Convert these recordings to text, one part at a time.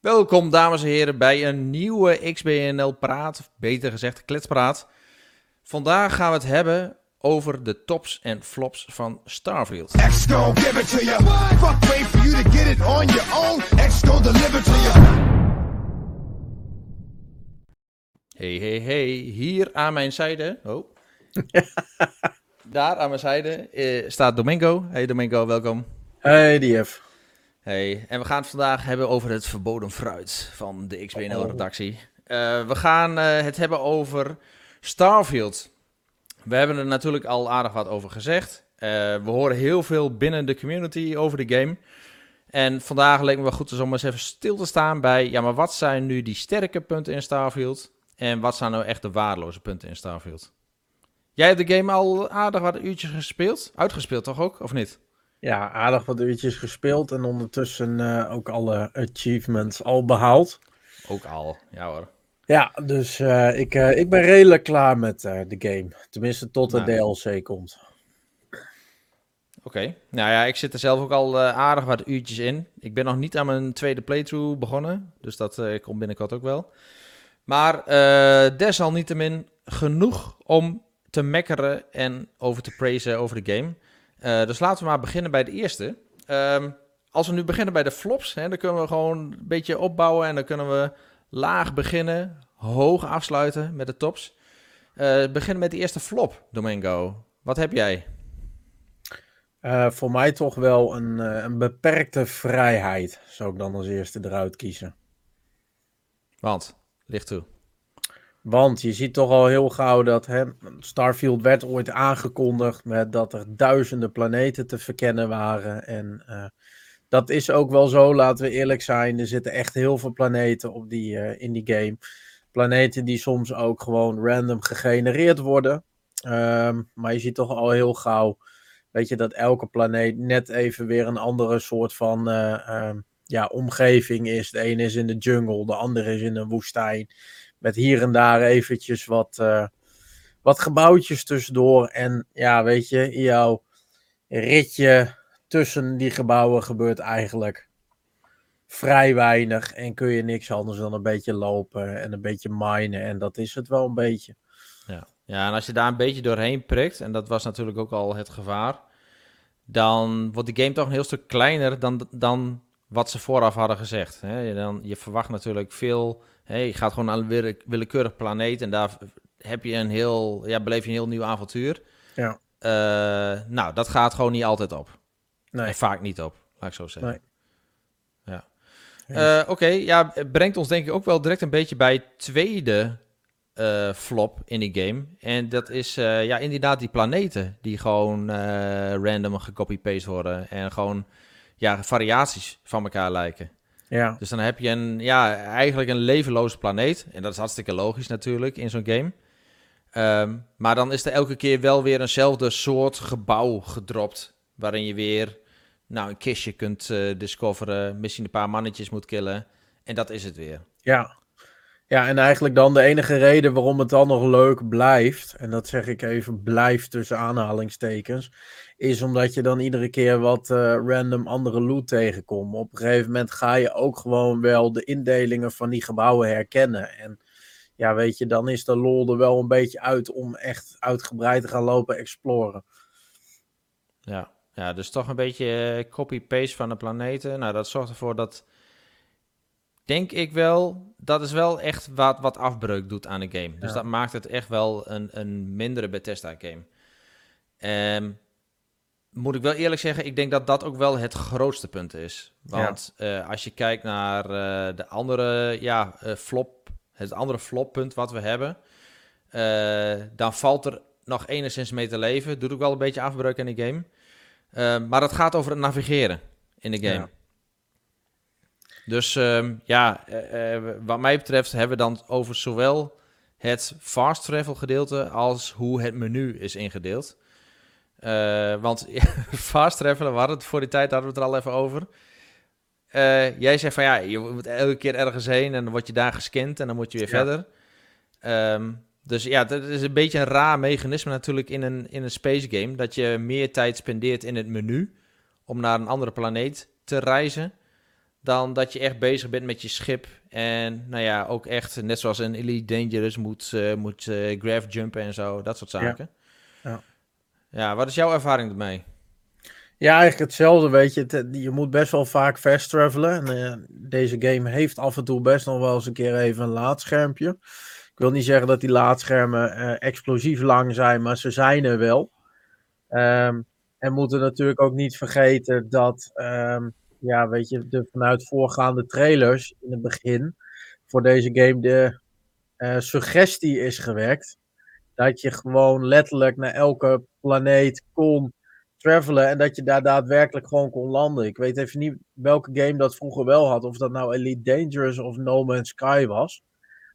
Welkom dames en heren bij een nieuwe XBNL Praat, of beter gezegd Kletspraat. Vandaag gaan we het hebben over de tops en flops van Starfield. X gon' give it to you. Fuck, wait for you to get it on your own. X gon' deliver to you. Hey, hey, hey, hier aan mijn zijde, oh. daar aan mijn zijde eh, staat Domingo. Hey Domingo, welkom. Hey, DF. Hey, en we gaan het vandaag hebben over het verboden fruit van de Oh. XBNL-redactie. we gaan eh, het hebben over Starfield. We hebben er natuurlijk al aardig wat over gezegd. Eh, we horen heel veel binnen de community over de game. En vandaag leek me wel goed dus om eens even stil te staan bij... ja, maar wat zijn nu die sterke punten in Starfield? En wat zijn nou echt de waardeloze punten in Starfield? Jij hebt de game al aardig wat uurtjes gespeeld? Uitgespeeld toch ook, of niet? Ja, aardig wat uurtjes gespeeld en ondertussen eh, ook alle achievements al behaald. Ook al, ja hoor. Ja, dus eh, ik, eh, ik ben redelijk klaar met de game. Tenminste, tot de Nou. DLC komt. Oké, nou ja, ik zit er zelf ook al aardig wat uurtjes in. Ik ben nog niet aan mijn tweede playthrough begonnen, dus dat komt binnenkort ook wel. Maar desalniettemin genoeg om te mekkeren en over te praisen over de game. Eh, dus laten we maar beginnen bij de eerste. Ehm, als we nu beginnen bij de flops, hè, dan kunnen we gewoon een beetje opbouwen en dan kunnen we laag beginnen, hoog afsluiten met de tops. Eh beginnen met de eerste flop, Domingo. Wat heb jij? Eh, voor mij toch wel een, een beperkte vrijheid, zou ik dan als eerste eruit kiezen. Want, licht toe. Want je ziet toch al heel gauw dat hè, Starfield werd ooit aangekondigd met dat er duizenden planeten te verkennen waren. En eh, dat is ook wel zo, laten we eerlijk zijn. Er zitten echt heel veel planeten op die, eh, in die game. Planeten die soms ook gewoon random gegenereerd worden. Ehm, maar je ziet toch al heel gauw, weet je, dat elke planeet net even weer een andere soort van eh, ehm, ja, omgeving is. De ene is in de jungle, de andere is in een woestijn. Met hier en daar eventjes wat, eh, wat gebouwtjes tussendoor. En ja, weet je, in jouw ritje tussen die gebouwen gebeurt eigenlijk vrij weinig. En kun je niks anders dan een beetje lopen en een beetje minen. En dat is het wel een beetje. Ja. ja, en als je daar een beetje doorheen prikt, en dat was natuurlijk ook al het gevaar, dan wordt de game toch een heel stuk kleiner dan, dan wat ze vooraf hadden gezegd. Hè? Je, dan, je verwacht natuurlijk veel, hè, je gaat gewoon naar een wille- willekeurig planeet en daar heb je een heel, ja, beleef je een heel nieuw avontuur. Ja. Eh, nou, dat gaat gewoon niet altijd op. Nee. En vaak niet op, laat ik zo zeggen. Nee. Ja. Eh, Oké, ja, brengt ons denk ik ook wel direct een beetje bij tweede eh, flop in die game. En dat is ja, inderdaad die planeten die gewoon random gecopy-paste worden. En gewoon ja, variaties van elkaar lijken. Ja, Dus dan heb je een, ja, eigenlijk een levenloze planeet. En dat is hartstikke logisch natuurlijk in zo'n game. Ehm, maar dan is er elke keer wel weer eenzelfde soort gebouw gedropt. Waarin je weer nou, een kistje kunt eh, discoveren. Misschien een paar mannetjes moet killen. En dat is het weer. ja. Ja, en eigenlijk dan de enige reden waarom het dan nog leuk blijft, en dat zeg ik even blijft tussen aanhalingstekens, is omdat je dan iedere keer wat eh, random andere loot tegenkomt. Op een gegeven moment ga je ook gewoon wel de indelingen van die gebouwen herkennen. En ja, weet je, dan is de lol er wel een beetje uit om echt uitgebreid te gaan lopen exploren. Ja, ja dus toch een beetje eh, copy-paste van de planeten. Nou, dat zorgt ervoor dat, denk ik wel, dat is wel echt wat, wat afbreuk doet aan de game. Dus dat maakt het echt wel een, een mindere Bethesda-game. Ehm, moet ik wel eerlijk zeggen, ik denk dat dat ook wel het grootste punt is. Want eh, als je kijkt naar eh, de andere ja, eh, flop, het andere floppunt wat we hebben, dan valt er nog enigszins mee te leven. Doet ook wel een beetje afbreuk in de game. Eh, maar dat gaat over het navigeren in de game. Ja. Dus ehm, ja, eh, eh, wat mij betreft hebben we dan over zowel het fast travel gedeelte als hoe het menu is ingedeeld. Eh, want fast travelen, we hadden het voor die tijd hadden we het er al even over. Jij zegt van ja, je moet elke keer ergens heen en dan word je daar gescand en dan moet je weer Ja. verder. Ehm, dus ja, dat is een beetje een raar mechanisme natuurlijk in een, in een space game. Dat je meer tijd spendeert in het menu om naar een andere planeet te reizen dan dat je echt bezig bent met je schip. En nou ja, ook echt, net zoals een Elite Dangerous, moet, uh, moet uh, graph jumpen en zo, dat soort zaken. Ja. ja. Ja, wat is jouw ervaring ermee? Ja, eigenlijk hetzelfde, weet je. je moet best wel vaak fast travelen. En, uh, deze game heeft af en toe best nog wel eens een keer even een laadschermpje. Ik wil niet zeggen dat die laadschermen explosief lang zijn, maar ze zijn er wel. Um, en moeten natuurlijk ook niet vergeten dat, um, ja, weet je, de vanuit voorgaande trailers in het begin voor deze game de uh, suggestie is gewerkt. Dat je gewoon letterlijk naar elke planeet kon travelen en dat je daar daadwerkelijk gewoon kon landen. Ik weet even niet welke game dat vroeger wel had, of dat nou Elite Dangerous of No Man's Sky was.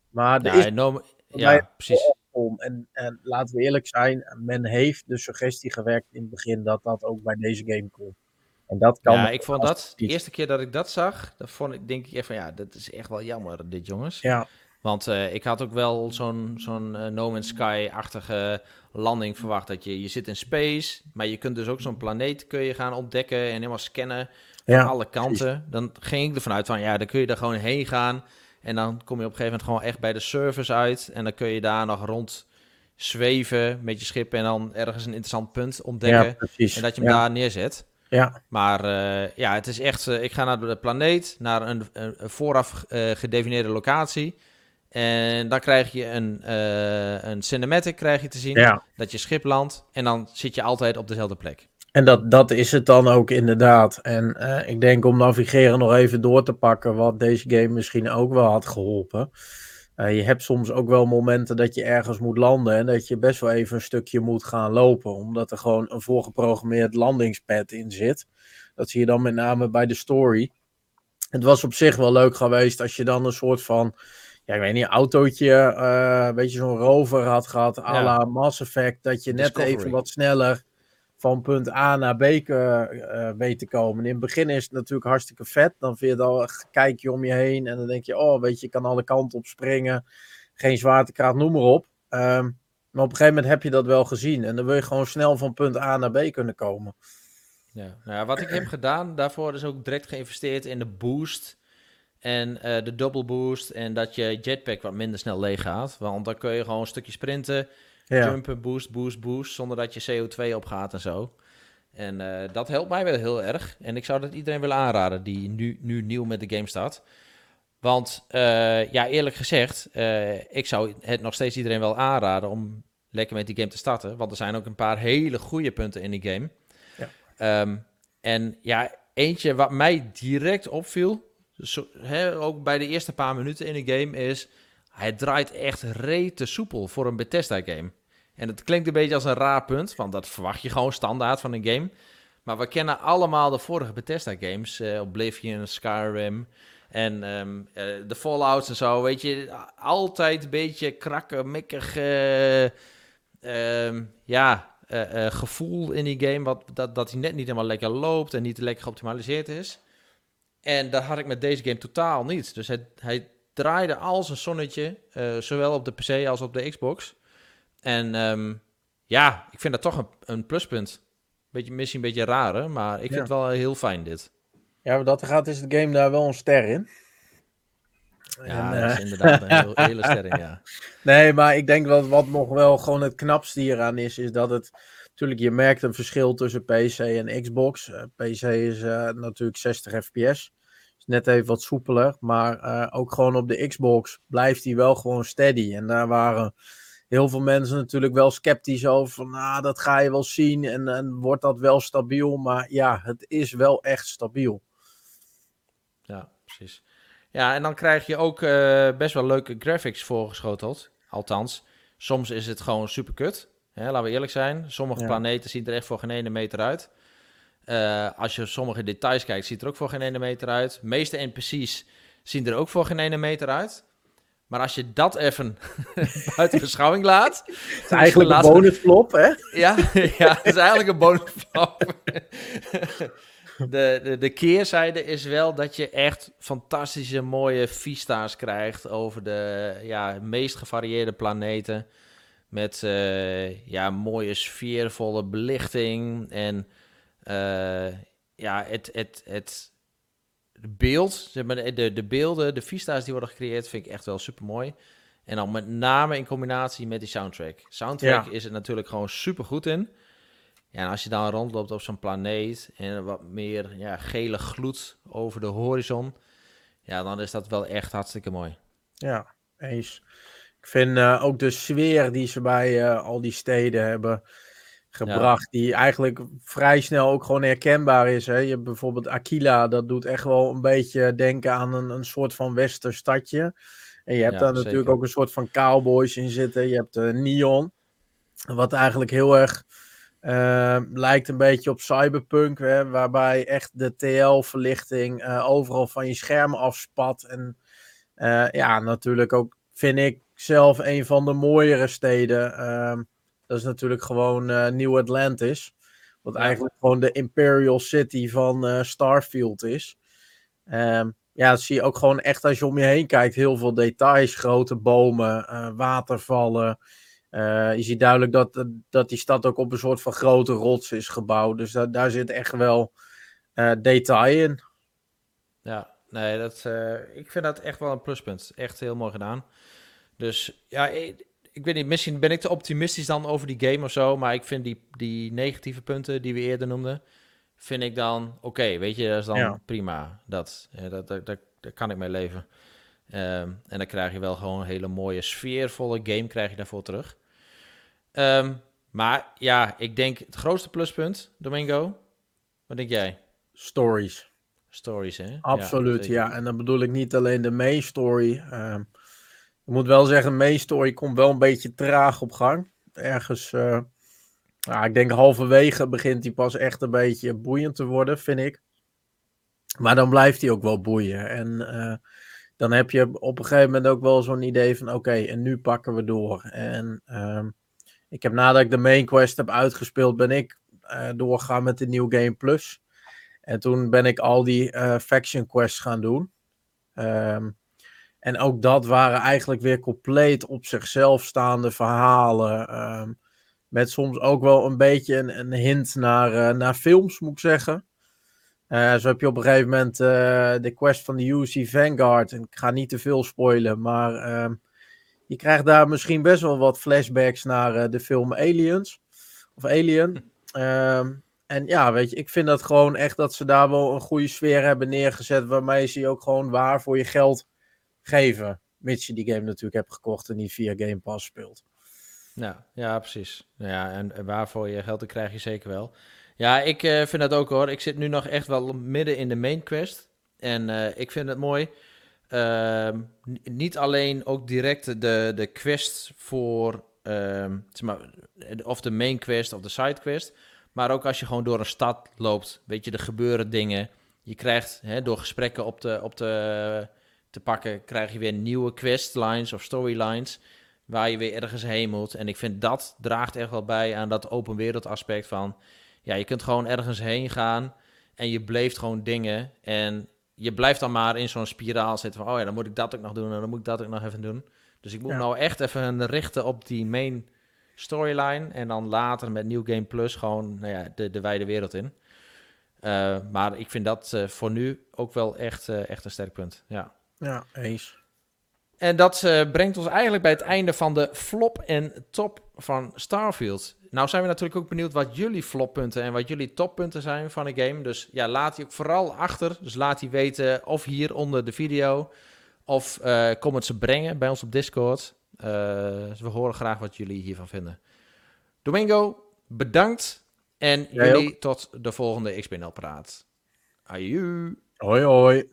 Maar ja, is no, ja precies. Om. En, en laten we eerlijk zijn, men heeft de suggestie gewerkt in het begin dat dat ook bij deze game kon. En dat kan. Ja, ik vond dat de eerste keer dat ik dat zag, dan vond ik denk ik echt van ja, dat is echt wel jammer dit jongens. Ja. Want uh, ik had ook wel zo'n zo'n uh, No Man's Sky-achtige landing verwacht. Dat je, je zit in space, maar je kunt dus ook zo'n planeet kun je gaan ontdekken en helemaal scannen van Ja, alle kanten. Dan ging ik ervan uit van ja, dan kun je daar gewoon heen gaan. En dan kom je op een gegeven moment gewoon echt bij de servers uit. En dan kun je daar nog rond zweven met je schip en dan ergens een interessant punt ontdekken. Ja, precies. en dat je hem ja. daar neerzet. Ja, Maar eh, ja, het is echt. eh, ik ga naar de planeet, naar een, vooraf eh, gedefinieerde locatie. En dan krijg je een, een cinematic krijg je te zien. ja. Dat je schip landt. En dan zit je altijd op dezelfde plek. En dat, dat is het dan ook inderdaad. En ik denk om navigeren nog even door te pakken, wat deze game misschien ook wel had geholpen. Eh, je hebt soms ook wel momenten dat je ergens moet landen en dat je best wel even een stukje moet gaan lopen, omdat er gewoon een voorgeprogrammeerd landingspad in zit. Dat zie je dan met name bij de story. Het was op zich wel leuk geweest als je dan een soort van, ja, ik weet niet, autootje, eh weet je, zo'n rover had gehad, à Ja. la Mass Effect, dat je net Discovery. even wat sneller van punt A naar B eh, eh, weet te komen. In het begin is het natuurlijk hartstikke vet. Dan vind je het al, kijk je om je heen en dan denk je, oh, weet je, je kan alle kanten op springen. Geen zwaartekracht, noem maar op. Ehm, maar op een gegeven moment heb je dat wel gezien. En dan wil je gewoon snel van punt A naar B kunnen komen. Ja. Nou ja, wat ik heb gedaan, daarvoor is ook direct geïnvesteerd in de boost. En eh, de double boost. En dat je jetpack wat minder snel leeg gaat. Want dan kun je gewoon een stukje sprinten. Ja, Jumpen, boost, boost, boost. Zonder dat je CO2 opgaat en zo. En eh, dat helpt mij wel heel erg. En ik zou dat iedereen willen aanraden die nu, nu nieuw met de game staat. Want eh, ja, eerlijk gezegd, eh, ik zou het nog steeds iedereen wel aanraden om lekker met die game te starten. Want er zijn ook een paar hele goede punten in die game. Ja. Ehm, en ja, eentje wat mij direct opviel, zo, hè, ook bij de eerste paar minuten in de game, is... Hij draait echt rete soepel voor een Bethesda-game. En het klinkt een beetje als een raar punt, want dat verwacht je gewoon standaard van een game. Maar we kennen allemaal de vorige Bethesda-games, eh, Oblivion, Skyrim en ehm, eh, de Fallouts en zo. Weet je, altijd een beetje krakkemikkig, eh, ehm, ja, eh, gevoel in die game. Wat, dat, dat hij net niet helemaal lekker loopt en niet lekker geoptimaliseerd is. En dat had ik met deze game totaal niet. Dus hij, hij draaide als een zonnetje, zowel op de PC als op de Xbox. En ehm, ja, ik vind dat toch een, een pluspunt. Beetje, misschien een beetje raar, hè, maar ik vind het wel heel fijn dit. ja wat dat er gaat, is de game daar wel een ster in. Ja, En, dat eh, is inderdaad een heel, hele sterren, ja. Nee, maar ik denk dat wat nog wel gewoon het knapste hieraan is, is dat het. Natuurlijk, je merkt een verschil tussen PC en Xbox. Eh, PC is eh, natuurlijk 60 fps. Is net even wat soepeler. Maar eh, ook gewoon op de Xbox blijft hij wel gewoon steady. En daar waren heel veel mensen natuurlijk wel sceptisch over. Van, nou, dat ga je wel zien. En, en wordt dat wel stabiel? Maar ja, het is wel echt stabiel. Ja, precies. Ja, en dan krijg je ook eh, best wel leuke graphics voorgeschoteld. Althans, soms is het gewoon super kut. Hè, laten we eerlijk zijn. Sommige Ja. planeten zien er echt voor geen ene meter uit. Eh, als je sommige details kijkt, ziet er ook voor geen ene meter uit. De meeste NPC's zien er ook voor geen ene meter uit. Maar als je dat even buiten beschouwing laat. Het is eigenlijk een bonusflop, hè? Ja, ja, het is eigenlijk een bonusflap. De, de, de keerzijde is wel dat je echt fantastische mooie vista's krijgt over de ja, meest gevarieerde planeten. Met eh, ja, mooie sfeervolle belichting. En eh, ja, het, het, het, beeld, zeg maar, de, de, de beelden, de vista's die worden gecreëerd, vind ik echt wel super mooi. En dan met name in combinatie met die soundtrack. Soundtrack Ja. is er natuurlijk gewoon super goed in. Ja, en als je dan rondloopt op zo'n planeet en wat meer ja, gele gloed over de horizon, ja, dan is dat wel echt hartstikke mooi. Ja, eens. Ik vind eh, ook de sfeer die ze bij eh, al die steden hebben gebracht, die eigenlijk vrij snel ook gewoon herkenbaar is. Hè? Je hebt bijvoorbeeld Aquila, dat doet echt wel een beetje denken aan een, een soort van westerstadje. En je hebt Ja, daar natuurlijk ook een soort van cowboys in zitten. Je hebt eh, Neon, wat eigenlijk heel erg eh, lijkt een beetje op Cyberpunk, hè? waarbij echt de TL-verlichting eh, overal van je scherm afspat. En ja, natuurlijk ook vind ik zelf een van de mooiere steden. Dat is natuurlijk gewoon eh, New Atlantis. Wat eigenlijk gewoon de Imperial City van eh, Starfield is. Ehm, ja, dat zie je ook gewoon echt als je om je heen kijkt. Heel veel details, grote bomen, eh, watervallen. Je ziet duidelijk dat, dat die stad ook op een soort van grote rots is gebouwd. Dus da- daar zit echt wel detail in. Ja, nee, dat, ik vind dat echt wel een pluspunt. Echt heel mooi gedaan. Dus ja, ik, ik weet niet, misschien ben ik te optimistisch dan over die game of zo. Maar ik vind die, die negatieve punten die we eerder noemden, vind ik dan oké. weet je, dat is dan Ja. prima. Dat, dat, dat, dat, daar kan ik mee leven. Ehm, en dan krijg je wel gewoon een hele mooie, sfeervolle game krijg je daarvoor terug. Ehm, maar ja, ik denk het grootste pluspunt, Domingo. Wat denk jij? Stories. Stories, hè? Absoluut, ja. En dan bedoel ik niet alleen de main story. Ehm, ik moet wel zeggen, main story komt wel een beetje traag op gang. Ergens, eh, ik denk halverwege begint hij pas echt een beetje boeiend te worden, vind ik. Maar dan blijft hij ook wel boeien. En eh, dan heb je op een gegeven moment ook wel zo'n idee van, oké, en nu pakken we door. En ehm, ik heb nadat ik de main quest heb uitgespeeld, ben ik eh, doorgegaan met de New Game Plus. En toen ben ik al die faction quests gaan doen. Ehm, en ook dat waren eigenlijk weer compleet op zichzelf staande verhalen. ehm, met soms ook wel een beetje een, een hint naar, eh, naar films, moet ik zeggen. Eh, zo heb je op een gegeven moment eh, de quest van de UC Vanguard. En ik ga niet te veel spoilen, maar ehm, je krijgt daar misschien best wel wat flashbacks naar de film Aliens. Of Alien. Ehm, en ja, weet je, ik vind dat gewoon echt dat ze daar wel een goede sfeer hebben neergezet. Waarmee ze je ook gewoon waar voor je geld geven. Mits je die game natuurlijk hebt gekocht en niet via Game Pass speelt. Ja, ja, precies. Ja, en, waarvoor je geld, dat krijg je zeker wel. Ja, ik eh, vind dat ook hoor. Ik zit nu nog echt wel midden in de main quest. En eh, ik vind het mooi. Ehm, niet alleen ook direct de, de quest voor, ehm, zeg maar, of de main quest of de side quest. Maar ook als je gewoon door een stad loopt, weet je, er gebeuren dingen. Je krijgt hè, door gesprekken op de, op de, te pakken, krijg je weer nieuwe questlines of storylines waar je weer ergens heen moet. En ik vind dat draagt echt wel bij aan dat open wereld aspect van... Ja, je kunt gewoon ergens heen gaan en je beleeft gewoon dingen. En je blijft dan maar in zo'n spiraal zitten van... Oh ja, dan moet ik dat ook nog doen en dan moet ik dat ook nog even doen. Dus ik moet Ja. nou echt even richten op die main storyline. En dan later met New Game Plus gewoon nou ja, de, de wijde wereld in. Eh, maar ik vind dat eh, voor nu ook wel echt, eh, echt een sterk punt. Ja. Ja, eens. En dat eh, brengt ons eigenlijk bij het einde van de flop en top van Starfield. Nou zijn we natuurlijk ook benieuwd wat jullie floppunten en wat jullie toppunten zijn van de game. Dus ja, laat die ook vooral achter. Dus laat die weten of hier onder de video of eh kom het ze brengen bij ons op Discord. Eh, dus we horen graag wat jullie hiervan vinden. Domingo, bedankt. En Jij jullie tot de volgende XBNL Praat. Aju. Hoi hoi.